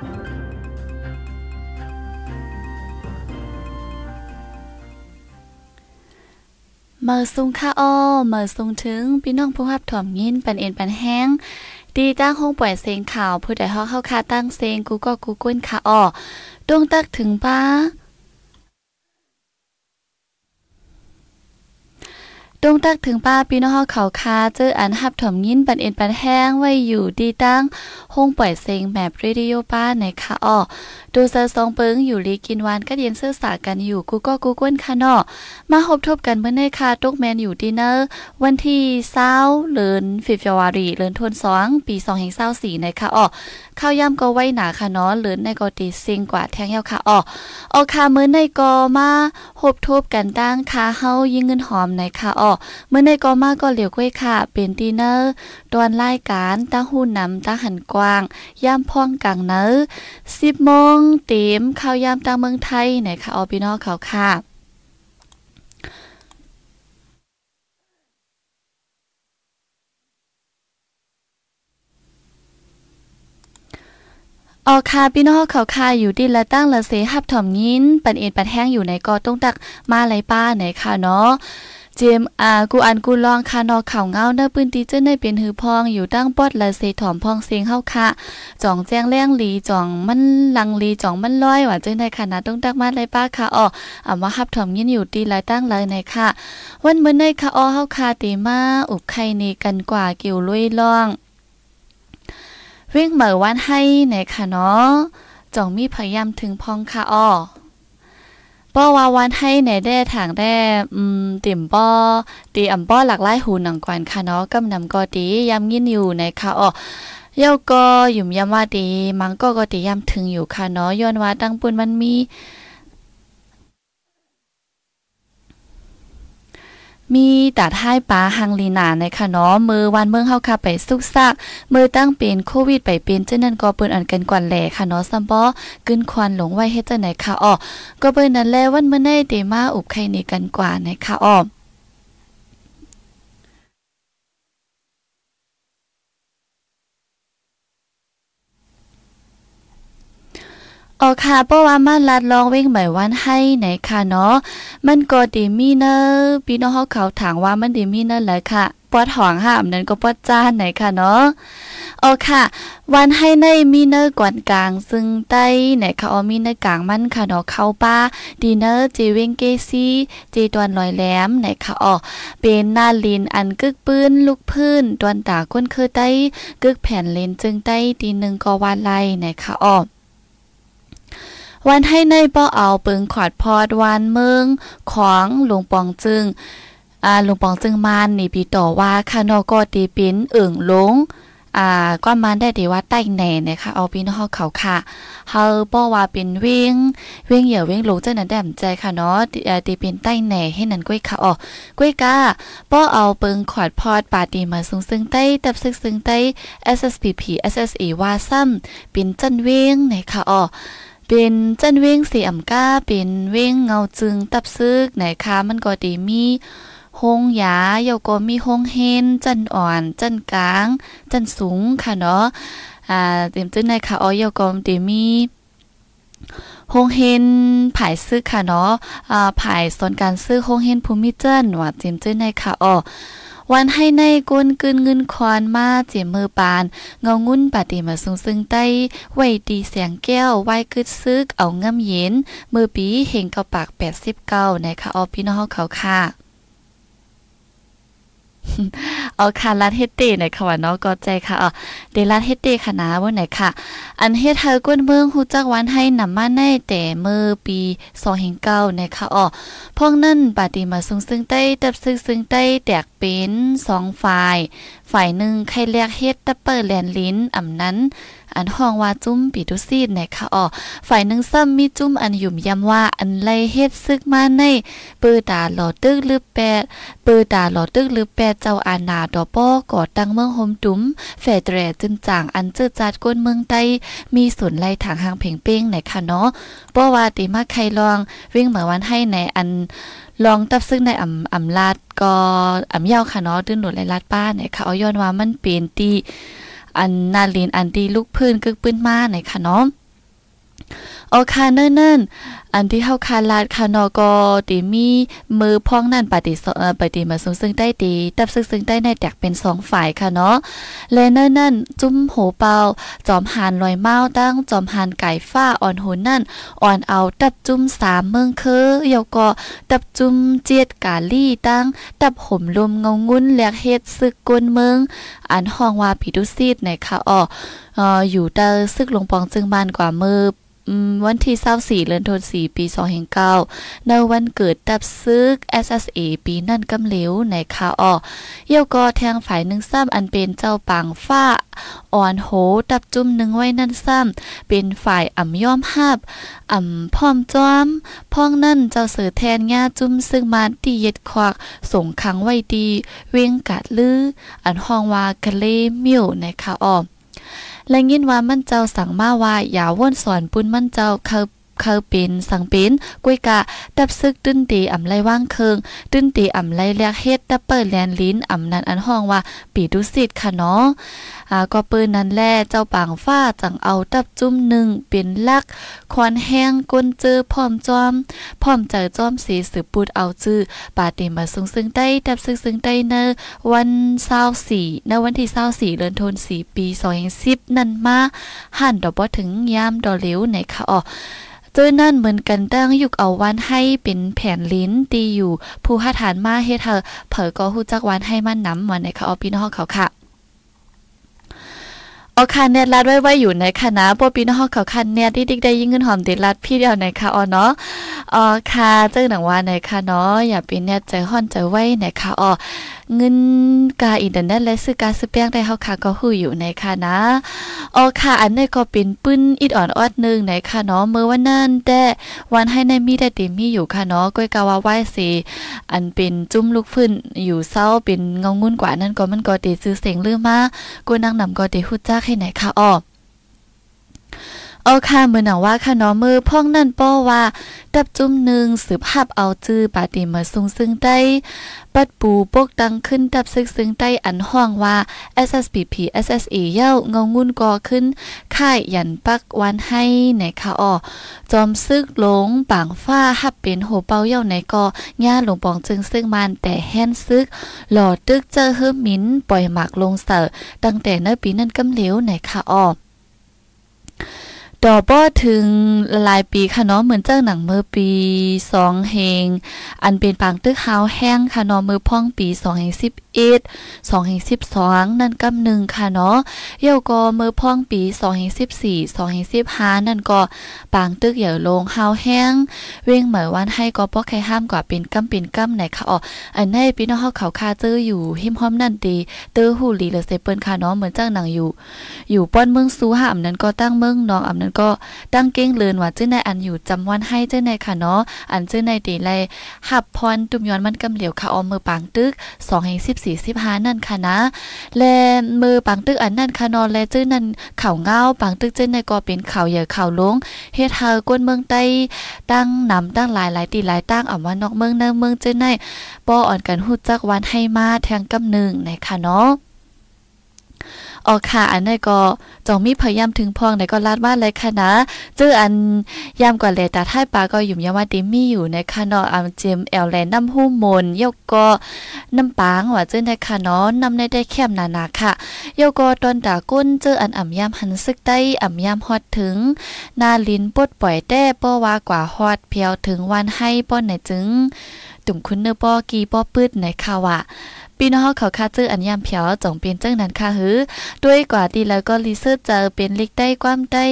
เมื่อสุงค่าอ้อเมื่อสุงถึงพี่น้องผู้รับถ่อมยินปันเอ็นปันแห้งดีตั้งห้องปล่อยเสียงข่าวผู้ใดฮอกเข้าคาตั้งเซงกูก็กูก้นค่ะอ้อดวงตักถึงป้า ดงตักถึงป้าพี่น้องเขาคาเจออันหับถมยินปันเอ็นปันแห้งไว้อยู่ดีตั้งห้องปล่อยเสียงแบบเรดิโอป้าในคะอ้อดูเซอร์ซองเปิงอยู่ลีกินวานก็เย็นเสื้อสากันอยู่กูก็กูกวนค่ะเนาะมาพบทบกันเมื่อในค่ะตุกแมนอยู่ดีเนอร์วันที่เศร้าเลือนฟิฟวารีเลือนทวนสองปีสองแห่งเศร้าสี่ในค่ะอ้อข้าวย่ำก็ไว้หนาค่ะเนาะเลือนในก็ตีซิงกว่าแทงยาวค่ะอ้อออค่ะมื้อในก็มาพบทบกันตั้งค่ะเฮายิงเงินหอมในค่ะอ้อเมื่อในก็มาก็เหลียวก้วยค่ะ เป็นดีเนอร์ตอนรายการตั้งหูนำตั้งหันกว้างย่ำพ่องกลางเนอสิบโมงเต็มข้าวยามตางเมืองไทยไหนคะออพี่น้องเขาค่ะออคาพี่น้องเขาคาอยู่ดีละตั้งละเสหับถ่อมยินปันเอ็นปันแห้งอยู่ในกอต้งตักมาไรป้าไหนค่ะเนาะ จมอากูอันกูลองคานอข่าวเงาเนปืนตีเจ้าในเป็นหือพองอยู่ตั้งปอดละเสถอมพองเสียงเฮาค่ะจ่องแจ้งแรงหลีจ่องมันลังลีจ่องมันลอยว่าเจ้าในคณะต้องตักมาไรป้าค่ะอ๋ออ่ามาฮับถอมยินอยู่ตีหลายตั้งเลยในค่ะ วันเมื้อในค่ะอ๋อเฮาค่ะตีมาอุบไข่นี่กันกว่าเกี่ยวลุยล่องวิ่งเหมือวันให้ในค่ะเนาะจ่องมีพยายามถึงพองค่ะอ๋อ ป้อว่าวันให้ในแด้ถางแด้อืมติ่มป้อตีอ่ำป้อหลากหลายหูหนังกวนค่ะเนาะกำนำก็ตียำยินอยู่ในค่ะอ๋อเย้าก็หยุ่มยำว่าตีมังก็ก็ตียำถึงอยู่ค่ะเนาะย้อนว่าตั้งปุ่นมันมี มีตัดให้ป้าหังลีนาในค่ะเนาะมือวันเมืองเฮาค่ะไปสุกซักมือตั้งเป็นโควิดไปเป็นเจ้านั้นก็เปิ้นอันกันกวนแหล่ค่ะเนาะซัมบ่กึ้นควันหลงไว้เฮ็ดจังไหนค่ะอ้อก็เปิ้นนั่นแลวันเมื่อในเตมาอุบไข่นี่กันกว่าในค่ะอ้อ ออค่ะเพราะว่ามันลัดลองเว้งหมายวันให้ไหนค่ะเนาะมันก็ดีมีเนอพี่น้องเขาเขาถามว่ามันดีมีเนอแหละค่ะปวดหองห้ามนั้นก็ปวดจ้านไหนค่ะเนาะโอค่ะ วันให้ในมีเนอร์กวนกลาง ซึ่งใต้ไหนค่ะออมีเนอร์กลางมันค่ะเนาะเข้าป้าดีเนอร์เจเวงเกซี่เจตวนลอยแหลมไหนค่ะออเป็นหน้าลินอันกึกปืนลูกพื้นตวนตาก้นคือใต้กึกแผ่นเลนจึงใต้ตีหนึ่งก็วานไลไหนค่ะออ วันให้ในป้อเอาปึงขอดพอดวานเมืองของหลวงปองจึงอ่าหลวงปองจึงมานนี่ปีต่อว่าคานอก็ตีปิ้นเอิ่งลงอ่าก็มันได้ดีว่าใต้แหน่นะคะเอาพี่น้องเขาค่ะเฮาป้อว่าเป็นเว้งเว้งเหยื่อเว้งลงเจ้านั้นแดมใจค่ะเนาะตีเป็นใต้แหน่ให้นั่นก้อยค่ะอ๋อก้อยกาป้อเอาเปิงขอดพอดปาตีมาซึ่งซึ่งใต้ตับซึ่งซึ่งใต้ SSPP SSE ว่าซ้ำเป็นจันเว้งนะคะอ๋อ เป็นจันเว้งสีอ่ำก้าเป็นเว้งเงาจึงตับซึกไหนคะมันก็ดีมีหงหยาเยาก็มีหงเฮนจันอ่อน จันกลาง จันสูงค่ะเนาะอ่าเต็มจึงในค่ะอ๋อเยาก็ดีมีฮงเฮนผายซื้อค่ะเนาะอ่าผายสนการซื้อฮงเฮนภูมิเจิ้นว่าเต็มจึงในค่ะอ๋อ วันให้ในกุนกึนเงินควานมาเจมมือปาน เงางุ้นปฏิมาสูงซึ่งใต้ไว้ตีเสียงแก้วไว้กึดซึกเอาเง่ำเย็นมือปีเฮงเกาปาก89นะคะออพี่น้องเขาค่ะ เอาคาลัดเฮตเตในค่ะว่าเนาะก็ใจค่ะอ๋อเดลัดเฮตเตค่ะนะว่าไหนค่ะ อันเฮเธอก้นเมืองฮู้จักวันให้นำมาในแต่เมื่อปี2009นะคะอ๋อพวกนั่นปฏิมาซึ่งซึ่งใต้ตับซึ่งซึ่งใต้แตกเป็น2ฝ่าย ฝ่ายหนึ่งใครเรียกเฮ็ดตับเปอร์แลนลิ้นอำนั้น อันห้องว่าจุ้มปีตุซีดนะคะอ๋อฝ่ายหนึ่งซ้ำมีจุ้มอันยุ่มย้ำว่าอันไลเฮ็ดซึกมาในปือตาหลอตึกหรือแปดปือตาหลอตึกหรือแปดเจ้าอาณาดอป้อก่อตั้งเมืองโฮมตุ้มแฝดแตรจึงจางอันเจือจัดก้นเมืองใต้มีสวนไล่ถางหางเพ่งเป้งไหนค่ะเนาะป้อว่าติมาใครลองวิ่งเหมือนวันให้ในอันลองตับซึ่งในอ่ำอ่ำลาดก็อ่ำเย้าค่ะเนาะดื้นหนุนไรลาดป้าเนี่ยค่ะเอาย้อนว่ามันเป็นตี อันนาลินอันดีลูกพื้นกึกปื้นมาไหนค่ะเนาะ โอคาเนิ่นๆอันที่เฮาคาลาดคานอก็ตีมีมือพ้องนั่นปฏิเอ่อปฏิมาซึ่งซึ่งได้ตีตับซึ่งซึ่งได้ในแตกเป็นสองฝ่ายค่ะเนาะและเนิ่นนั่นจุ้มโหเปาจอมหานลอยเมาตั้งจอมหานไก่ฟ้าอ่อนโหนนั่นอ่อนเอาตับจุ้มสามเมืองคือเยาก็ตับจุ้มเจียดกาลี่ตั้งตับห่มลมเงางุ้นแลกเฮ็ดซึกกวนเมืองอันห้องว่าพิดุซีดในค่ะอ๋ออ่ออยู่เตอซึกลงปองจึงบ้านกว่ามือ วันที่24เดือนธันวาคมปี2009ในวันเกิดตับซึก SSA ปีนั่นกำเหลวในคาออเยี่ยวก็แทงฝ่ายหนึ่งซ้ำอันเป็นเจ้าปางฟ้า อ่อนโหตับจุ่มหนึ่งไว้นั่นซ้ำเป็นฝ่ายอ่ำย่อมหับอ่ำพร้อมจอมพ้องนั่นเจ้าเสือแทนง่าจุ่มซึ่งมาตีเย็ดควักส่งขังไว้ดี เวียงกัดลือ อันห้องว่ากะเลมิวในคาออ และยินว่ามันเจ้าสั่งมาว่าอย่าว่นสอนปุ้นมันเจ้าเขา เขาเป็นสังเป็นกุ้ยกะดับซึกตึ้นตีอ่ำไลว่างเคิงตึ้นตีอ่ำไลเรียกเฮ็ดดับเปิลแลนลิ้นอ่ำนันอันห้องว่าปีดุสิตค่ะเนาะอ่าก็ปืนนั้นแลเจ้าปางฟ้าจังเอาดับจุ้มหนึ่งเป็นลักควันแห้งก้นเจอพร้อมจอมพร้อมเจอจอมสีสืบปุดเอาจื้อปาติมาซึ่งซึ่งใต้ดับซึกซึ่งใต้เนวัน24ในวันที่24เดือนธันวาคมปี2010นั่นมาหั่นดอกบ่ถึงยามดอเหลวในค่ะอ๋อ จอนั่นเหมือนกันตั้งยุกเอาวันให้เป็นแผ่นลิ้นตีอยู่ผู้หาฐานมาเฮ็ดเธอเผอก็ฮู้จักวันให้มันน้ำวันในค่ะเอาพี่น้องเขาค่ะเอาคันเนตลัดไว้ไว้อยู่ในคณะปปีน้องเขาคันเนตที่ดิกได้ยิ่งเงินหอมติดลัดพี่เดียวในค่ะอ๋อเนาะอ๋อค่ะเจ้าหนังว่าในค่ะเนาะอย่าป็นเนตใจห่อนใจไว้ในค่ะอ๋อ เงินกาอินเทอร์เน็ตและซื้อการซื้อแป้งได้เฮาค่ะก็ฮู้อยู่ในค่ะนะอ๋อค่ะอันนี้ก็เป็นปื้นอิดอ่อนออดนึงในค่ะเนาะเมื่อวันนั้นแต่วันให้ในมีได้เต็มมีอยู่ค่ะเนาะก้อยกาว่าไหว้สิอันเป็นจุ้มลูกฟื้นอยู่เศร้าเป็นเงางุ่นกว่านั้นก็มันก็ได้ซื้อเสียงลือมากูนางนำก็ได้ฮู้จักให้ไหนค่ะอ้อ เอาค่ะมือหนังว่าค่ะเนาะมือพ่องนั่นป้อว่าดับจุ่มหนึ่งสืบหับเอาจื้อปาติมาซุงซึ่งได้ ปัดปูปกตังขึ้นดับซึกซึ่งได้อันห้องว่า SSPP SSA เย้าเงางุ่นกอขึ้น ค่ายยันปักวันให้ในค่ะอ้อจอมซึกหลงปางฟ้าหับเป็นโหเปาเย้าในกอย่าหลงปองจึงซึ่งมันแต่แหนซึก หล่อตึกเจอเฮิมมินปล่อยหมักลงเสอตั้งแต่เนื้อปีนั้นกำเหลวในค่ะอ้อ ดอบ่ถึงหลายปีค่ะเนาะเหมือนเจ้าหนังเมื่อปี2เฮงอันเป็นปางตึกฮาวแห้งค่ะเนาะมือพ่องปี 2011 2012นั่นกำหนึ่งค่ะเนาะเยี่ยวก็มือพ่องปี2014 2015นั่นก็ปางตึกเหย่ลงฮาแห้ง เว้งเหมือนวันให้ก็บ่ใครห้ามกว่าเป็นกำเป็นกำไหนค่ะอ๋ออันในพี่น้องเฮาเขาคาเจออยู่หิมพร้อมนั่นดีเตอหูลีเลยเซเปิ้นค่ะเนาะเหมือนจ้าหนังอยู่ อยู่ป้อนเมืองซูห้ามนั้นก็ตั้งเมืองนองอำนั้นก็ตั้งเก้งเลือนว่าเจ้าในอันอยู่จำวันให้เจ้าในค่ะเนาะอันเจ้าในตีไลหับพรตุมย้อนมันกำเหลียวค่ะออมมือปางตึก2แห่งสิบห้านั่นค่ะนะ แลมือปังตึกอันนั่นค่ะนอนแลเจ้านั่นเข่าเงาปังตึกเจ้าในก็เป็นเข่าเหยื่อข่าวลงเฮ็ดเฮาก้นเมืองใต้ตั้งนำตั้งหลายหลายตีหลายตั้งอ่ำว่านอกเมืองในเมืองเจ้าในป้อ่อนกันฮู้จักวันให้มาแทงกำนึงในค่ะเนาะ ออกค่ะอันนี้ก็จองมีพยายามถึงพองในก็ลาดว่าเลยค่ะนะเจออันยามกว่าเลยแต่ท้ายปลาก็อยู่ยาว่าติมีอยู่ในค่ะเนาะอันเจมแอลแลน้ำหู้มนยกก็น้ำปางว่าเจอในค่ะเนาะนำในได้แคบนานาค่ะยกก็ตอนตาก้นเจออันอ่ำยามหันซึกได้อ่ำยามฮอดถึงนาลินปดปล่อยแต้ป้อว่ากว่าฮอดเพียวถึงวันให้ป้อนไหนจึงตุ่มคุณเนอป้อกีป้อปืดในค่ะว่า พี่น้องเขาคาจื้ออันยามเผียวจงเป็นเจังนั้นค่ะหือด้วยกว่าดีแล้วก็รีเสิร์ชเจอเป็นลิกได้ความได้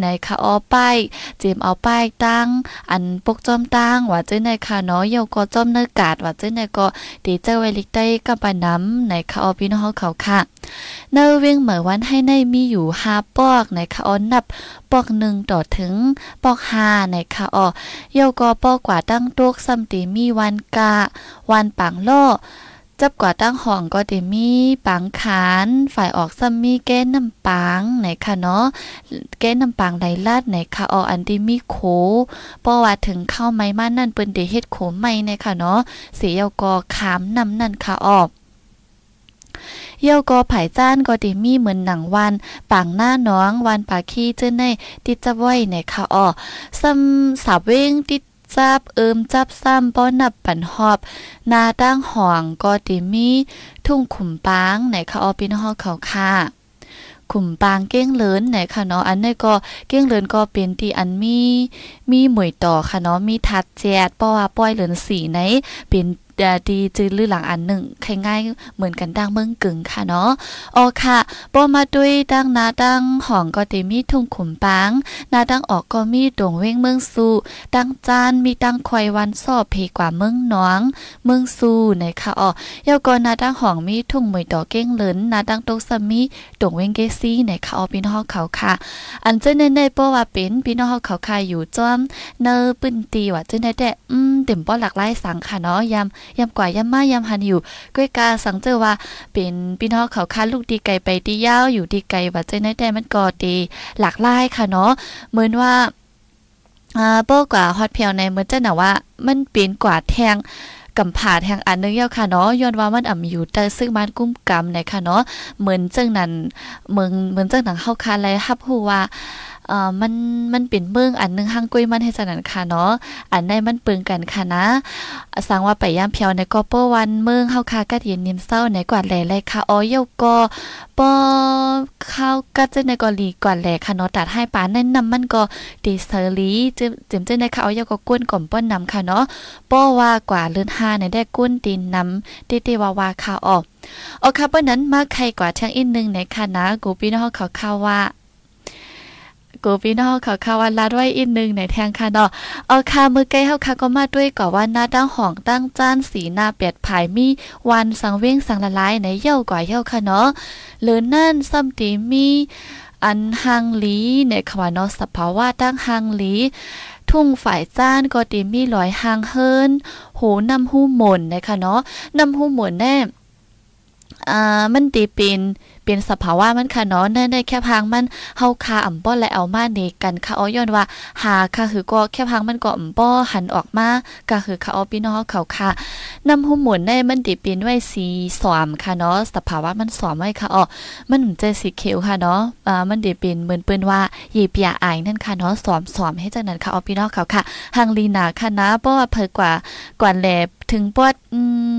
ในค่ะออป้ายเจมเอาป้ายตั้ง อันปกจอมตั้งว่าจื้อในค่ะเนาะเยาก็จอมเนื้อกาดว่าจื้อในก็ดีเจอไว้ลิกได้กับปาน้ำในค่ะออพี่น้องเขาค่ะเนเวงเหมือวันให้ในมีอยู่ห้าปอกในค่ะออนับปอกหนึ่งต่อถึงปอกห้าในค่ะออเยาก็ปอกกว่าตั้งตุกซัมตีมีวันกะ วันปังโล จับกว่าตั้งห้องก็ได้มีปังขานฝ่ายออกซัมมีแก้น้ำปังไหนค่ะเนาะแก้น้ำปังไหลลาดไหนค่ะอออันที่มีโขเพราะว่าถึงเข้าไม้มานั่นเปิ้นได้เฮ็ดโขใหม่ในค่ะเนาะเสียก็ขามนำนั่นค่ะออกเยี่ยวกอไผ่จ้านก็ดีมีเหมือนหนังวันปางหน้าน้องวันปาขี้เจ้าในติดจะไว้ในค่ะอ้อซ้ำสาเว้งติด จับเอิมจับซ้ำป้อนนับปันหอบ นาตั้งห่องก็ดีมี ทุ่งขุมปางในค่ะอ้อพี่น้องเขาค่ะขุมปางเก้งเลินไหนค่ะเนาะอันนี้ก็เก้งเลินก็เป็นที่อันมี มีหมวยต่อค่ะเนาะมีทัดแจดป้อว่าป้อยเลินสีไหนเป็น ดีจือลือหลังอันหนึ่งใครง่ายเหมือนกันดังเมืองกึ่งค่ะเนาะโอค่ะปอมาด้วยดังนาดังห้องก็เตมีทุ่งขุมปางนาดังออกก็มีดงเว้งเมืองสู่ดังจานมีดังควายวันสอบเพกว่าเมืองน้อง เมืองสู่ในค่ะอ๋อยาวก็นาดังห้องมีทุ่งมวยดอกเก้งเหลินนาดังตกสมีดงเว้งเกซี่ในค่ะอ๋อพี่น้องเขาค่ะ อันเจนในๆเพราะว่าเป็นพี่น้องเขาค่ะอยู่จอมเนอปืนตีว่าเจนได้แต่อืมเต็มป้อหลากหลายสังค่ะเนาะยำยำกว่ายำมายำหันอยู่ก้อยกาสังเจอว่าเป็นพี่น้องเขาค้าลูกดีไก่ไปดียาวอยู่ดีไก่ว่าใจในแต่มันก็ดีหลากหลายค่ะเนาะเหมือนว่าอ่าโป้กว่าฮอตเพียวในเหมือนจะน่ะว่ามันเป็นกว่าแทงกำผาแทงอันนึงเยาค่ะเนาะย้อนว่ามันอ่ำอยู่แต่ซึ่งมันกุ้มกำในค่ะเนาะเหมือนจังนั้นเมืองเหมือนจังหนังเข้าคาเลยฮับฮู้ว่า เอ่อมันมันเป็นเมืองอันนึงห้างกุ้ยมันให้สนันค่ะเนาะอันใดมันเปิงกันค่ะนะสังว่าไปย่ามเพียวในก็เปวันเมืองเฮาคากัดเย็นนิมเศร้าในกว่าแหล่เลยค่ะอ๋อเยาก็ปอข้าวกัดจะในกอลีกว่าแหล่ค่ะเนาะตัดให้ปานนั่นนำมันก็ดีเซอรีจึมจึมจะในค่ะอ๋อเยาก็ก้นก่อมป้อนนำค่ะเนาะป้อว่ากว่าเลือน5ในได้ก้นตีนนำติติวาวาค่ะออกโอเคเปิ้นนั้นมาใครกว่าทางอีกนึงในค่ะนะกูพี่น้องเขาข่าวว่า กูพี่น้องเขาคาวันลาด้วยอีกนึงในแทงค่ะเนาะเอาคามือใกล้เฮาคาก็มาด้วยก่อว่าหน้าตั้งห้องตั้งจานสีหน้าเปียดผายมีวันสังเว้งสังละลายในเย่ากว่าเย่าค่ะเนาะหรือนั่นซ้ำตีมีอันหังลีในคำว่าเนาะสภาวะตั้งหังลีทุ่งฝ่ายจ้านก็ตีมีลอยหางเฮินโหนำหูหม่นนะคะเนาะนำหูหม่นแน่ อ่ามันตีเป็นเป็นสภาวะมันค่ะเนาะในในแค่พังมันเฮาคาอ่ำป้อและเอามาเนกันค่ะอ้อย้อนว่า หาค่ะคือก็แค่พังมันก็อ่ำป้อหันออกมาก็คือค่ะอ้อพี่น้องเขาค่ะนำหุ่มหมุนในมันติเป็นไว้สีสอมค่ะเนาะสภาวะมันสอมไว้ค่ะอ้อมันใจสีเขียวค่ะเนาะอ่ามันติเป็นเหมือนเปิ้นว่าเยีเปียอายนั่นค่ะเนาะสอมสอมให้จังนั้นค่ะอ้อพี่น้องเขาค่ะหังลีนาค่ะนะเพราะว่าเพิกว่ากว่าแลถึงปอดอืม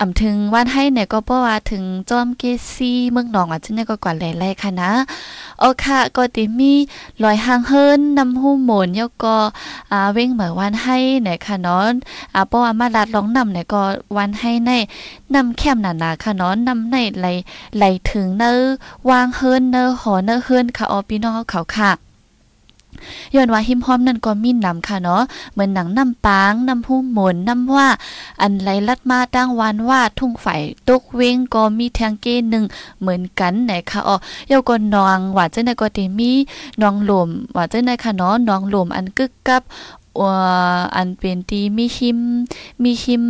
อ่ำถึงวันให้เนี่ยก็เพราะว่าถึงจอมเกซี่เมืองหนองอะจึงเนี่ยก็กว่าแหล่ๆค่ะนะโอค่ะก็ติมีลอยหางเฮิรนนำหูหมนยกก็อ่าเว้งเหมือวันให้เนี่ยค่ะเนาะอ่าเพราะว่ามาลัดร้องนำเนี่ยก็วันให้ในนำแคมหนาๆค่ะเนาะนำในไหลไหลถึงเนอวางเฮิรนเนอหอเนอเฮิรนค่ะออพี่น้องเขาค่ะ ย้อนว่าหิมพอมนั่นก็มีนำค่ะเนาะเหมือนหนังน้ำปางน้ำหุ้มหมนน้ำว่า อันไหลลัดมาตั้งวันว่าทุ่งไฟตกเวงก็มีแทงเก้หนึ่งเหมือนกันไหนค่ะอ๋อยาก็นองว่าเจ้าในก็เตมีนองหลมว่าเจ้าในค่ะเนาะนองหลมอันกึกกับอันเป็นตีมีหิม มีหิม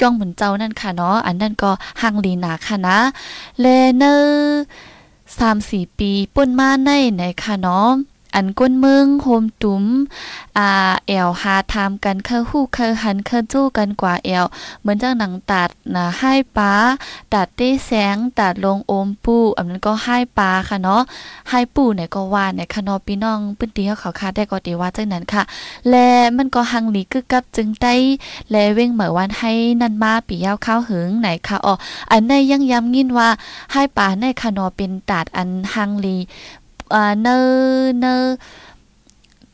จ้องเหมือนเจ้านั่นค่ะเนาะอันนั้นก็หังลีนาค่ะนะเลเนอร์สามสี่ปีป่นมาในไหนค่ะเนาะ อันก้นเมืองโฮมตุ้มอ่าแอลหาทำกันเคอฮู้เคอหันเคอจู้กันกว่าแอลเหมือนจังหนังตัดนะให้ป้าตัดได้แสงตัดลงโอมปูอันนั้นก็ให้ป้าค่ะเนาะให้ปู่เนี่ยก็ว่าเนี่ยค่ะเนาะพี่น้องปื้นตีเขาคาได้ก็ตีว่าจังนั้นค่ะ และมันก็หังหลีกึกกับจึงได้และเว้งเหมือวันให้นันมาปียาวข้าวหึงไหนค่ะอ๋ออันในยังย้ำยินว่าให้ป้าในค่ะเนาะเป็นตัดอันหังลี อ่าเนเน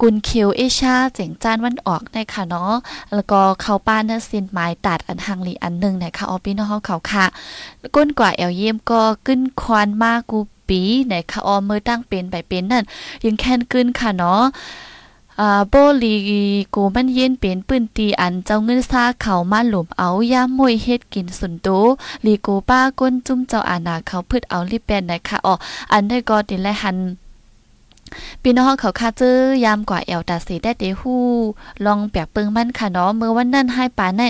กุนเคียวเอชาเจ๋งจ้านวันออกในค่ะเนาะแล้วก็เขาป้านนซินหมายตัดอันหังลีอันหนึ่งนะคะออพี่น้องเขาค่ะ ก้นกว่าแอลเยี่ยมก็ขึ้นควันมากกูปีในค่ะออมือตั้งเป็นไปเป็นนั่นยังแค้นขึ้นค่ะเนาะ อ่าโบลีโกมันเย็นเป็นปืนตีอันเจ้าเงินซาเขามาหลุมเอาย่ามมวยเฮ็ดกินสุนโตลีโกป้าก้นจุ้มเจ้าอาณาเขาพืชเอาลิแปนนะคะอ๋ออันได้ก็ติและหัน พี่น้องเขาคาเจอยามกว่าแอวตาสีได้เดฮู้ลองแปกเปิงมันค่ะเนาะเมื่อวันนั้นให้ปานใน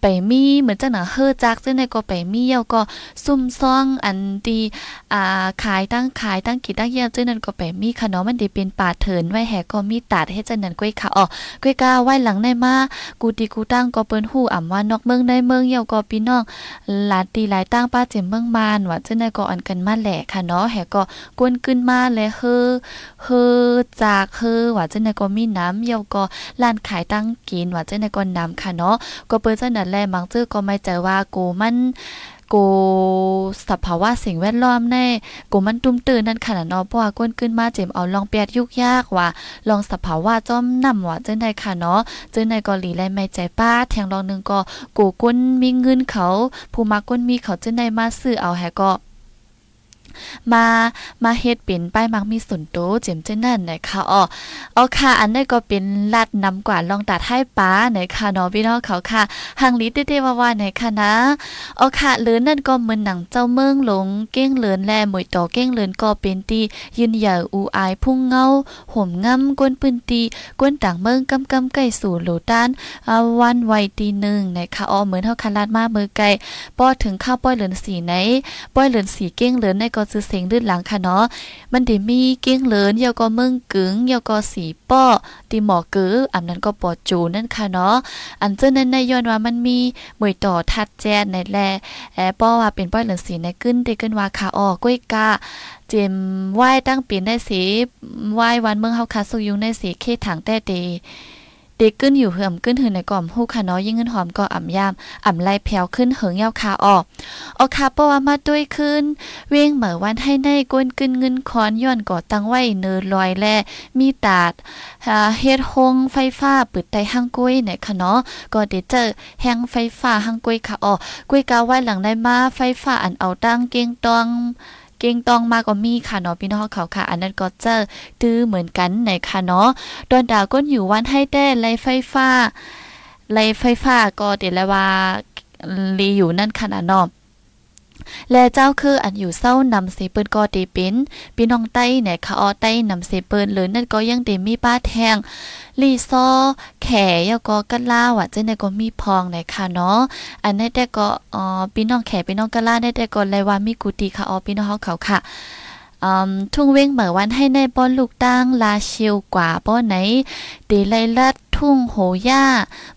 ไปมีเหมือนจังหนังเฮอจักซึ่งในก็ไปมีเยาก็ซุ่มซ่องอันดีอ่าขายตั้งขายตั้งกี่ตั้งเยี่ยซึ่งนั้นก็ไปมีค่ะเนาะมันดีเป็นป่าเถินไว้แหก็มีตัดให้จังนั้นก้อยค่ะอ๋อก้อยกาไว้หลังในมากูตีกูตั้งก็เปิ้นฮู้อ่ำว่านอกเมืองในเมืองเยาก็พี่น้องหลานตีหลายตั้งป้าเจ็มเมืองมานว่าจังนั้นก็อันกันมาแหละค่ะเนาะแหก็กวนขึ้นมาและเฮอเฮอจากเฮอว่าเจังได๋ก็มีน้ำเยาก็ร้านขายตั้งกินว่าเจังได๋ก็น้ำค่ะเนาะก็เปิ้นจังนั้นแหละมังจื้อก็ไม่ใจว่ากูมันกูสภาวะสิ่งแวดล้อมในกูมันตุ้มตื่นนั่นขนาดเนาะเพราะว่าก้นขึ้นมาเจ็มเอาลองเปียดยุกยากว่าลองสภาวะจ้อมนำว่าเจังได๋ค่ะเนาะเจังได๋ก็หลีไลไม่ใจป้าแทงลองนึงก็กูก้นมีเงินเขา ผู้มาก้นมีเขาเจังได๋มาซื้อเอาแฮก็ มามาเฮ็ดเป็นป้ายมักมีส่วนโตเจ็มเจ้นั่นนะคะอ๋อเอาค่ะอันนี้ก็เป็นลัดนำกว่าลองตัดให้ป้าในค่ะเนาะพี่น้องเขาค่ะหังลิเต้ๆว่าๆในค่ะนะเอาค่ะเลือนนั่นก็เหมือนหนังเจ้าเมืองหลงเก้งเลือนแลหมวยต่อเก้งเลือนก็เป็นตียืนเหย่ออูอายพุ่งเงาห่มง่ำก้นปืนตีก้นต่างเมืองกำกำไก่สู่โหลต้านวันไวตีหนึ่งนะคะอ๋อเหมือนเฮาคันลาดมามือไก่ป้อถึงข้าวป้อยเหลือนสีไหนป้อยเหลือนสีเก้งเลือนในก็ซื้อเสียงลื่นหลังค่ะเนาะมันได้มีเก้งเหลินยาก็เมืองกึ๋งยาก็สีป้อตีหมอกืออันนั้นก็ปอจูนั่นค่ะเนาะอันเจ้านั้นในย้อนว่ามันมีมวยต่อทัดแจ้ในแลแอป้อว่าเป็นป้อยเหลือนสีในกึ้นได้กึ้นว่าค่ะอ้อก้อยกาเจมไหว้ตั้งปีนได้สีไหว้วันเมืองเฮาคาสุยุงในสีเคถังแต่เต เด็กขึ้นอยู่เหื่อมขึ้นหือในก่อมฮู้ค่ะนาะยิ่งเงินหอมก็อ่ำยามอ่ำไล่แผวขึ้นเหิงยาวคาออกออกคาเพราะว่ามาด้วยขึ้น เว้งเหมือวันให้ในก้นกึนเงินคอนย้อนก่อตั้งไว้เนินลอยแลมีตาดเฮ็ดหงไฟฟ้าปิดไตห้างกุ้ยไหนค่ะเนาะก็เดเจอแห้งไฟฟ้าห้างกุ้ยค่ะออกกุ้ยกาไว้หลังได้มาไฟฟ้าอันเอาตั้งเก่งตอง เก่งตองมาก็มีค่ะเนาะพี่น้องเขาค่ะ อันนั้นก็เจอตื้อเหมือนกันในค่ะเนาะดอนดาวก้นอยู่วันให้แต่ไรไฟฟ้าไรไฟฟ้าก็เดี๋ยวลว่าลีอยู่นั่นค่ะเนาะ และเจ้าคืออันอยู่เศร้านำเสเปิ้นก็ตีเป็นพี่น้องใต้เนี่ยค่ะออใต้นำเสเปิ้นเลยนั่นก็ยังเตมีป้าแทงลีซอแขยก็กะล่าว่าจังได๋ก็มีพองในค่ะเนาะอันนี้แต่ก็อ๋อพี่น้องแขพี่น้องกะล่าได้แต่ก็เลยว่ามีกุฏิค่ะอ๋อพี่น้องเฮาเขาค่ะทุ่งเว้งเหมือวันให้ในป้อนลูกตั้งลาชียวกว่าป้อนไหนเดไลลัดทุ่งโหย่า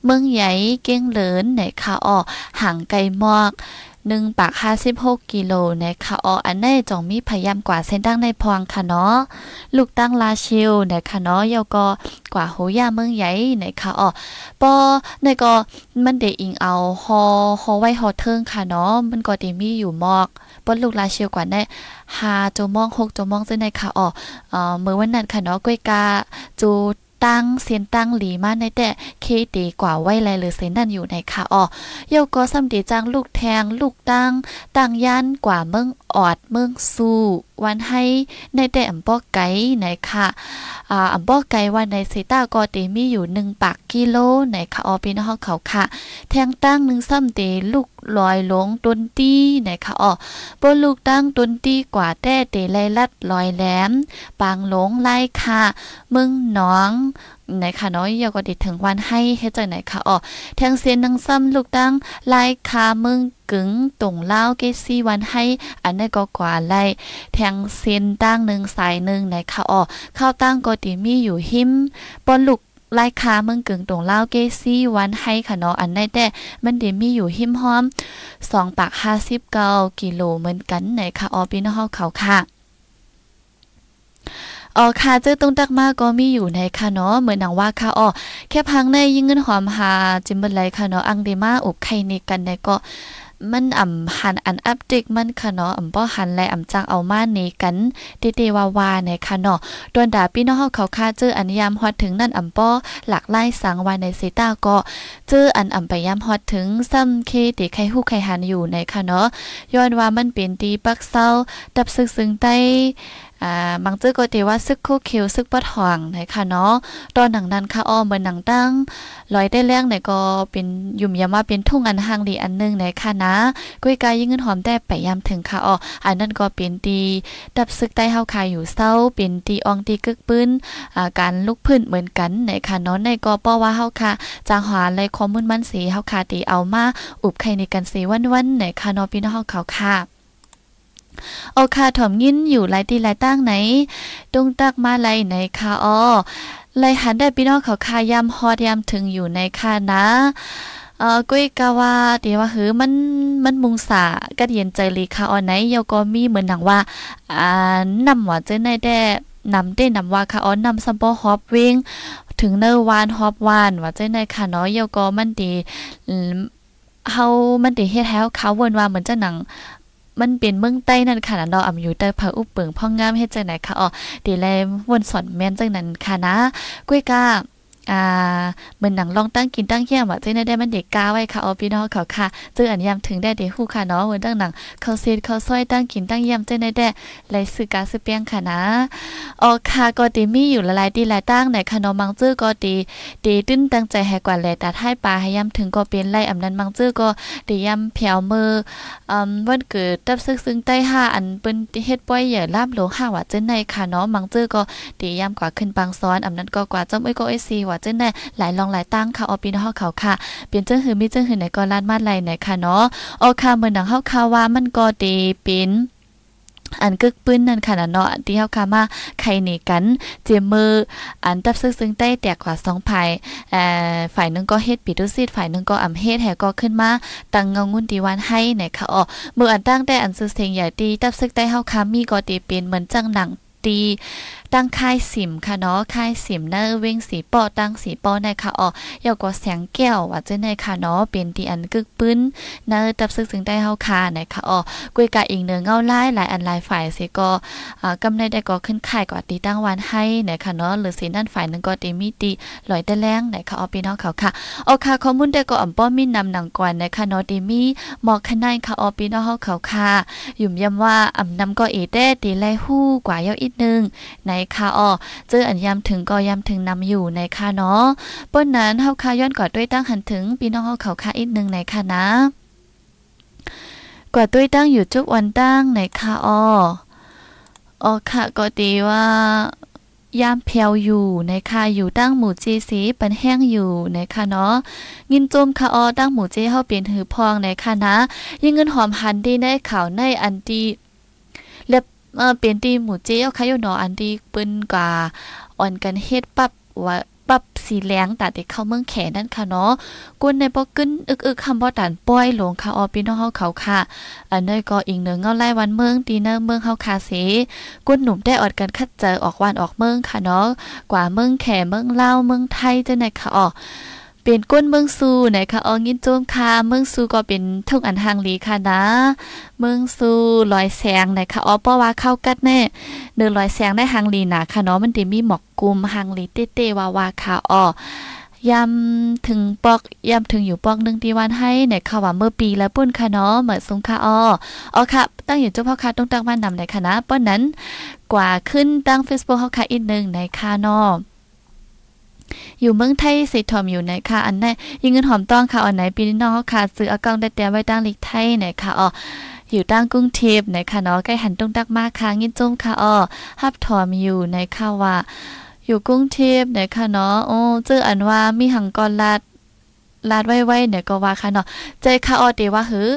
เมืองใหญ่เก้งเหลินไหนค่ะอ๋อห่างไกลมอก หนึ่งปากห้าสิบหกกิโลนะคะอออันนี้จองมีพยายามกว่าเส้นตั้งในพองค่ะเนาะลูกตั้งลาชิลนะคะเนาะยก็กว่าโหย่าเมืองใหญ่นะคะอ๋อปอในก็มันเดอิงเอาฮอฮอไว้ฮอเทิงค่ะเนาะมันก็ดีมีอยู่มอกปนลูกลาชิลกว่าในหาโจมองหกโจมองเส้นในค่ะออเอ่อเมื่อวันนั้นค่ะเนาะก้ยกาจู ตั้งเสียนตั้งหลีมาในแต่เคตีกว่าไว้แลหรือเซนนั่นอยู่ในค่ะอ๋อเยาก็สำดีจังลูกแทง ลูกตั้งตั้งยันกว่าเมืองออดเมืองสู้วันให้ในแต่อำป้อไก่ในค่ะอ่าอำป้อไก่วันในเซต้าก็เตมีอยู่ 1 ปักกิโลในค่ะออพี่น้องเขาค่ะ แทงตั้งหนึ่งซ้ำเตลูกลอยลงต้นตี้ในค่ะอ๋อบนลูกตั้งต้นตี้กว่าแต่เตไลลัดลอยแหลม ปางหลงไล่ค่ะ มึงหนอง ไหนค่ะน้อยยาก็ดิถึงวันให้เฮ็ดจังไหนค่ะอ๋อแทงเสียนนังซ้ำลูกตั้งไล่คามึงกึ๋งตรงเล่าเกซี่วันให้ อันนี้ก็กว่าไล่แทงเส้นตั้งหนึ่งสายหนึ่งไหนค่ะอ๋อข้าวตั้งก็ติมีอยู่หิมปนลูกลายคาเมืองกึ่งตรงเล่าเกซี่วันให้ค่ะเนาะอันได้แต่มันเดมีอยู่หิมห้อมสองปากห้าสิบเก้ากิโลเหมือนกันไหนค่ะออพี่น้องเขาค่ะ อ๋อค่ะเจอตรงตักมาก็มีอยู่ในค่ะเนาะเหมือนหนังว่าค่ะอ๋อแค่พังในยิ่งเงินหอมหาจิมเบลไลค่ะเนาะอังเดมาอบไข่ในกันในก็มันอ่ำหันอันอัปเดตมันค่ะเนาะอ่ำบ่หันและอ่ำจังเอามาเนกันเตๆวาๆในค่ะเนาะดวนดาพี่น้องเฮาเขาค่าเจออันยามฮอดถึงนั่นอ่ำบ่หลักไล่สังวายในเซต้าก็เจออันอ่ำไปยามฮอดถึงซ้ำเคติไข่ฮู้ไข่หันอยู่ในค่ะเนาะย้อนว่ามันเป็นตีปักเศร้าดับซึกซึ้งใต้อ่าบางเจ้อก็เตว่าซึกคู่เขียวซึกปะทองนะคะเนาะตอนหนังนั้นค่ะอ้อเหมือนหนังตั้งลอยได้แรงไหนก็เป็นยุ่มยามาเป็นทุ่งอันห่างดีอันนึงในค่ะนะกุ้ยกายยิ่งเงินหอมได้ไปยามถึงค่ะอ้ออันนั้นก็เป็นตีดับซึกใต้เฮาคายอยู่เศร้าเป็นตีอองตีกึกปื้นอ่าการลุกพื้นเหมือนกันในค่ะเนาะในก็ป้อว่าเฮาค่ะจางหวานเลยข้อมูลมันสีเฮาค่ะตีเอามาอุบไข่ในกันสีวันๆในค่ะเนาะพี่น้องเฮาเขาค่ะ โอคาถ่อมยินอยู่หลายตีหลายตั้งไหนตุงตักมาไลไหนค่ะอ้อไลหันได้พี่น้องเขาคายามฮอดยามถึงอยู่ในค่ะนะเอ่อกุ้ยกะว่าเดี๋ยวว่าหือมันมันมุงสากัดเย็นใจลีค่ะออนไหนเยก็มีเหมือนหนังว่าอ่านำว่าเจ้ในแด้นำได้นำว่าค่ะออนนำซัมปอฮอบวิ่งถึงเนอวานฮอบวานว่าเจ้ในค่ะเนาะเยก็มันดีเฮามันดีเฮ็ดให้เขาเวินว่าเหมือนจะหนัง มันเป็นเมืองใต้นั่นค่ะเนาะอ่ำอยู่ใต้ผาอุปเปิงพ่องงามเฮ็ดจังไหนคะอ๋อดีแลวนสอนแม่นจังนั้นค่ะนะกุ้ยกา อ่าเหมือนหนังลองตั้งกินตั้งเยี่ยมว่าเจ้ได้มันเด็กกาไว้ค่ะอ๋อพี่น้องเขาค่ะเจออันยามถึงได้เด็กฮู้ค่ะเนาะเหมือนตั้งหนังเขาเซดเขาซอยตั้งกินตั้งเยี่ยมเจ้ได้ได้ไหลซื้อกาซื้อเปียงค่ะนะอ๋อค่ะก็ตีมีอยู่หลายดีหลายตั้งไหนค่ะเนาะมังจื้อก็ดีดีตื้นตั้งใจให้กว่าแลแต่ท้ายปลาให้ยามถึงก็เป็นไล่อำนั้นมังจื้อก็ดียามแผ่วมืออืมวันเกิดตับซึกซึ้งใต้ห้าอันเปิ้นเฮ็ดป้อยเหย่ลาบหลวงห้าว่าเจ้าในค่ะเนาะมังจื้อก็ดียามกว่าขึ้นบางซ้อนอำนั้นก็กว่าจ้อมเอ้ยก็เอ้ยซีว่าเจ้าในหลายลองหลายตั้งค่ะออปีนเฮาเขาค่ะเปลี่ยนเจ้าหือมีเจ้าหือไหนก็ลาดมาดไหลไหนค่ะเนาะออค่ะเหมือนหนังเฮาค่ะว่ามันก็ดีเป็นอันกึกปื้นนั่นค่ะเนาะที่เฮาคามาไข่หนีกัน เจมมืออันตับซึกซึ้งใต้แตกกว่า2ภายเอ่อฝ่ายนึงก็เฮ็ดปิดุซิดฝ่ายนึงก็อำเฮ็ดแฮก็ขึ้นมาตั้งเงางุ่นดีวันให้ไหนค่ะอ๋อมืออันตั้งแต่อันซื้อเสียงใหญ่ตีตับซึกใต้เฮาคามีก็ตีเป็นเหมือนจังหนังตี ตั้งค่ายสิมค่ะเนาะค่ายสิมเนอเว้งสีปอตั้งสีปอในค่ะอ๋อยอกว่าแสงแก้วว่าจะในค่ะเนาะเป็นที่อันกึกปื้นเนอตับซึกซึ่งได้เฮาค่ะในค่ะอ๋อกวยกะอีกเนื้อเงาไล่หลายอันหลายฝ่ายสิก็อ่ากำในได้ก็ขึ้นค่ายก็ตีตั้งวันให้ในค่ะเนาะหรือสินั่นฝ่ายนึงก็ตีมีตีลอยแต่แรงในค่ะอ๋อพี่น้องเขาค่ะอ๋อค่ะข้อมูลได้ก็อ่ำป้อมีนำหนังก่อนในค่ะเนาะตีมีหมอกขนายค่ะอ๋อพี่น้องเฮาเขาค่ะยุ่มย้ำว่าอ่ำนำก็เอเด้ตีไล่ฮู้กว่าเยาอีกนึงในค่ะอ๋อเจออันยามถึงก็ยามถึงนำอยู่ในค่ะเนาะป้นนั้นเฮาค่ะย้อนกอดด้วยตั้งหันถึงพี่น้องเฮาเขาค่ะอีกนึงในค่ะนะ กว่าด้วยตั้งอยู่จุกวันตั้งในค่ะอ๋ออ๋อค่ะก็ดีว่ายามเพียวอยู่ในค่ะอยู่ตั้งหมู่จีสีเปันแห้งอยู่ในค่ะเนาะยินจมค่ะออตั้งหมู่เจเฮาเป็นหือพองในค่ะนะยิ่งเงินหอมหันดีในข่าวในอันดี เล็บเอเป็นตีหมู่เจ้าค่ะอยู่เนาะอันที่เปิ้นกว่าอ่อนกันเฮ็ดปับว่าปับสีแหลงตัดเข้าเมืองแขนั่นค่ะเนาะกุนในบ่กึ้นอึกๆคำบ่ตันป้อยลงค่ะออพี่น้องเฮาเขาค่ะ อันนี้ก็อีกหนึ่งเงาไล่วันเมืองตีเนอร์เมืองเฮาคาเสกุนหนุ่มได้อดกันคัดเจอออกวันออกเมืองค่ะเนาะกว่าเมืองแขเมืองเล่าเมืองไทยจังได๋ค่ะอ๋อ เป็นก้นเมืองซูนะคะอองินโจมค่ะเมืองซูก็เป็นทุ่งอันหางลีค่ะนะ เมืองซูลอยแสงนะคะอ๋อเพราว่าเข้ากัดแน่เดินลอยแสงได้หางลีนะค่ะเนาะมันจะมีหมอกกุมหางลีเต้ๆวาวาค่ะอ๋อยำถึงปอกยำถึงอยู่ปอกหนึ่งตีวันให้ในข่าวว่าเมื่อปีแล้วปุ้นค่ะเนาะเหมือนสงค่ะอ๋ออ๋อค่ะ ตั้งอยู่เจ้าพ่อค่ะต้องตั้งมานนำในคณะป้อนนั้นกว่าขึ้นตั้ง Facebook เฮาค่ะอีกหนึ่งในค่ะเนาะ อยู่เมืองไทยสิทอมอยู่ไหนค่ะอันไหนยิงเงินหอมต้องค่ะอันไหนปีนี้น้องค่ะซื้ออากองได้แต่ไว้ตั้งลิกไทยไหนค่ะอ๋ออยู่ตั้งกรุงเทพไหนค่ะเนาะใกล้หันตรงตักมากค่ะงินจุ้มค่ะอ๋อฮับถอมอยู่ในค่ะว่าอยู่กรุงเทพไหนค่ะเนาะโอ้เจออันว่ามีหังกรลาดลาดไว้ๆเนี่ยก็ว่าค่ะเนาะใจค่ะอ๋อเดว่าหือ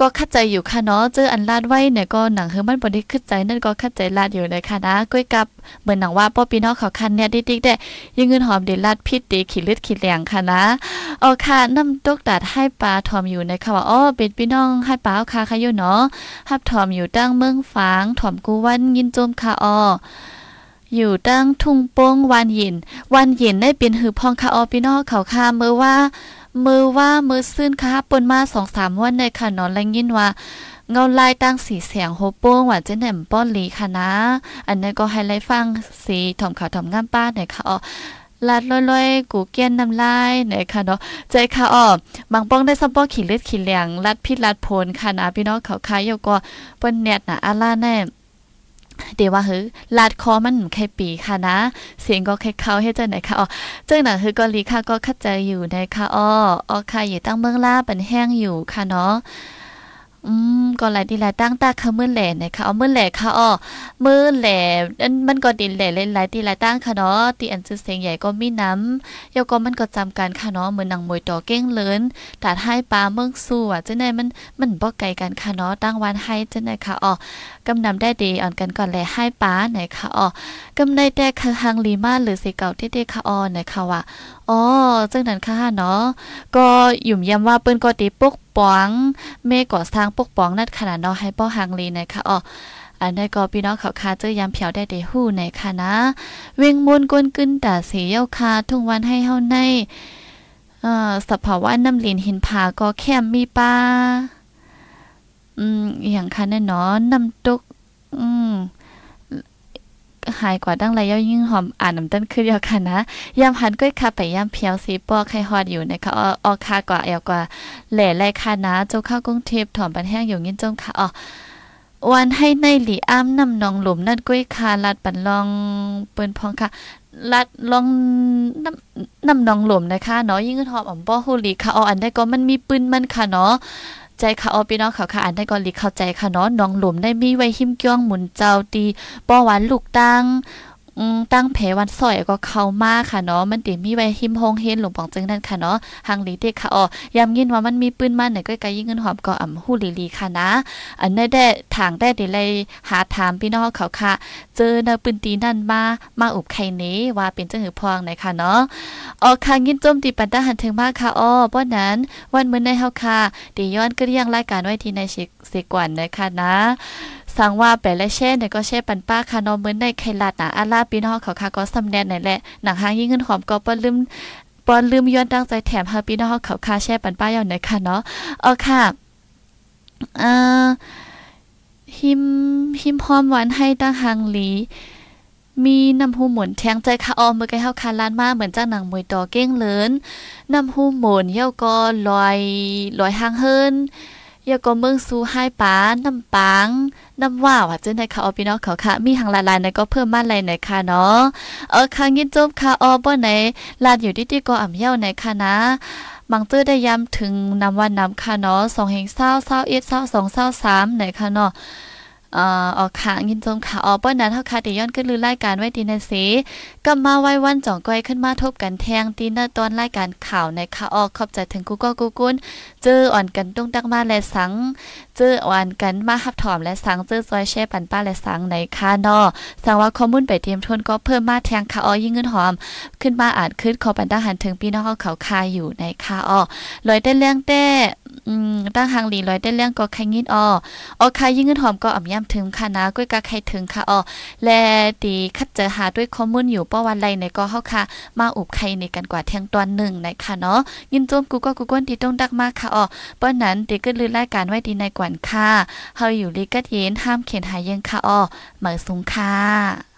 ก็คัดใจอยู่ค่ะเนาะเจออันลาดไว้เนี่ยก็หนังเฮอมันบ่ได้ขึ้นใจนั่นก็คัดใจลาดอยู่เลยค่ะนะก้อยกับเหมือนหนังว่าป้อปีน้องเขาคันเนี่ยดิ๊กๆได้ยิงเงินหอมเดลาดพิษเดขี้เลือดขี้แหลงค่ะนะเอาค่ะน้ำตกตัดให้ปลาทอมอยู่ในค่ะว่าอ๋อเป็นพี่น้องให้ปลาเอาค่ะค่ะอยู่เนาะฮับทอมอยู่ตั้งเมืองฝางถอมกูวันยินโจมค่ะอ๋ออยู่ตั้งทุ่งโป้งวันเย็น วันเย็นได้เป็นหือพองคาออพี่น้องเขาคาเมื่อว่า มือว่ามือซื่นค่ะปนมาสองสามวันในค่ะนอนแรงยินว่าเงาลายตั้งสีเสียงโฮโป้งว่าเจนแหนมป้อนลีค่ะนะ อันนี้ก็ให้ไล่ฟังสีถ่อมขาวถ่อมงามป้าหน่อยค่ะอ๋อลัดลอยๆ กูเกี้ยนน้ำลายไหนค่ะเนาะใจค่ะอ้อบางป้องได้ซับป้อขี่เลือดขี่เหลียงลัดพิษลัดโพนค่ะนะพี่น้องเขาคายอยู่ก็เปิ้นเน็ตนะอาล่าแน่ เดี๋ยวว่าเฮ้ลาดคอมันแค่ปีค่ะนะ เสียงก็แค่เขาให้เจ้าไหนค่ะอ๋อเจ้าหน่ะคือก็ลีค่ะก็คัดใจอยู่ในค่ะอ้ออ๋อค่ะอยู่ตั้งเมืองล่าเป็นแห้งอยู่ค่ะเนาะ อืมก็หลายดีหลายตั้งตาค่ะมื้อแหล่นะคะเอามื้อแหล่ค่ะอ้อมื้อแหล่นมันก็ดินแหล่หลายๆตีหลายตั้งค่ะเนาะตีอันชื่อเสียงใหญ่ก็มีน้ำเยาก็มันก็จำกันค่ะเนาะเหมือนหนังมวยต่อเก้งเลินตัดให้ปลาเมืองสู้อะจังได๋มันมันบ่ไกลกันค่ะเนาะตั้งวันให้จังได๋ค่ะอ้อกำนำได้ดีอ่อนกันก่อนแลให้ป้าไหนค่ะอ๋อ กำในแต่คือฮังลีมาหรือสิเก่าที่ได้ค่ะออไหนค่ะว่าอ๋อจังนั้นค่ะเนาะก็ยุ่มย้ำว่าเปิ้นก็ตีปกป้องเมก่อสร้างปกป้องนัดขนาดเนาะให้ป้อฮังลีไหนค่ะอ๋ออันนี้ก็พี่น้องเขาคาเจอยามเผียวได้เดหู้ในค่ะนะ เวงมนกวนกึนตาเสียาคาทุกวันให้เฮาในเอ่อสภาวะน้ำลินหินผาก็แค่มีป้าอืมอย่างคันแน่นอนน้ำตก อืม หายกว่าดั้งไรย่อยิ่งหอมอ่านน้ำต้นขึ้นเดียวกันนะยามหันก้อยคาไปยามเพียวสีปอไข่ฮอดอยู่นะคะออคากว่าเอวกว่าแหล่ไรคานะเจ้าข้าวกรุงเทพถอมปันแห้งอยู่งิ้นจงค่ะอ๋อวันให้ในหลีอ้ำนำนองหลุมนั่นก้อยคาลัดปันลองเปิ้นพองค่ะลัดลองน้ำน้ำนองหลุมนะคะเนาะยิ่งหอมอ่อมป้อฮูลีค่ะอ๋ออันได้ก็มันมีปืนมันค่ะเนาะ ใจค่ะออพี่น้องเขาค่ะอ่านได้ก่อนลิเข้าใจค่ะเนาะน้องหลุมได้มีไว้หิมเกี้ยงหมุนเจ้าตีป้อหวานลูกตัง ตั้งแผวันสอยก็เข้ามาค่ะเนาะมันติมีไว้หิมฮงเฮนหลวงปองจึงนั่นค่ะเนาะหังลีเด็กค่ะอ๋อยามยินว่ามันมีปืนมันไหนก็ไกยิ่งเงินหอมก็อ่ำฮู้ลีลีค่ะนะ อันนี้ได้ทางได้เดเลยหาถามพี่น้องเขาค่ะ เจอนปืนตีนั่นมามาอุบไข่นี้ว่าเป็นจังหือพองไหนค่ะเนาะอ๋อค่ะยินจมตีปันตาหันถึงมากค่ะอ๋อป้อนั้น วันมื้อในเฮาค่ะดีย้อนก็เรียงรายการไว้ที่ในสิกวันนะคะนะ สั่งว่าไปและแช่เนี่ยก็แช่ปันป้าค่ะนอเหมือนในไข่ลัดนะอาลาพี่น้องเขาค่ะก็สำแนนนั่นแหละหนังหางยิ่งเงินหอมก็บ่ลืมปอนลืมย้อนตั้งใจแถมฮาพี่น้องเขาค่ะแช่ปันป้าอยู่ไหนค่ะเนาะเออค่ะเอ่อหิมหิมพร้อมหวานให้ตั้งหางหลีมีน้ำหูหมุนแทงใจค่ะออมเมื่อไกเฮาคาลานมาเหมือนจ้าหนังมวยต่อเก้งเลินน้ำหูหมุนเย่าก็ลอยลอยหางเฮิน ยาก็เมืองสู้ให้ปาน้ำปัง น้ำว่าว่าจังได๋ค่ะอพี่น้องเขาค่ะ มีหางลายๆในก็เพิ่มมาหลายในค่ะเนาะ เออค่ะยินจบค่ะออบ่ไหนลาดอยู่ที่ๆก็อ่ำเย้าในค่ะนะบางเตื้อได้ย้ำถึงนำวันนำค่ะเนาะสองแห่งเศร้าเศร้าเอ็ดเศร้าสองเศร้าสามไหนค่ะเนาะ เอ่อออกขายินจมขาออป้อนนั้นเฮาค่ะได้ย้อนขึ้นลือรายการไว้ดีนะสิก็มาไว้วันจ่องก้อยขึ้นมาทบกันแทงตีนตอนรายการข่าวในค่ะออกขอบใจถึงกูก็กูกุนเจออ่อนกันตุ้งตักมาและสัง เจออ่อนกันมาหับถอมและสังเจอซอยแช่ปันป้าและสังในค่ะนาะสังว่าข้อมูลไปเตรียมทนก็เพิ่มมาแทงค่ะออยิ่งเงินหอม ขึ้นมาอ่านขึ้นขอปันทหารถึงพี่น้องเขาคาอยู่ในค่ะออลอยได้เรื่องแต่ อืมตั้งหางหลีลอยได้เรื่องก็ใครงิดออออคายิ่งเงินหอมก็อ่ำย่ำถึงค่ะนะก้อยกะใครถึงค่ะอ๋อและตีคัดเจอหาด้วยข้อมูลอยู่ป้อวันไรในก็เฮาค่ะ มาอุบใครในกันกว่าเที่ยงตอนหนึ่งนะคะเนาะยินโจมกูก็กูก้นที่ต้องดักมากค่ะอ๋อป้อนนั้นตีก็ลือรายการไว้ดีในกวนค่ะเฮาอยู่ลีกัดเย็นห้ามเขียนหายยังค่ะอ๋อเหมือสูงค่ะ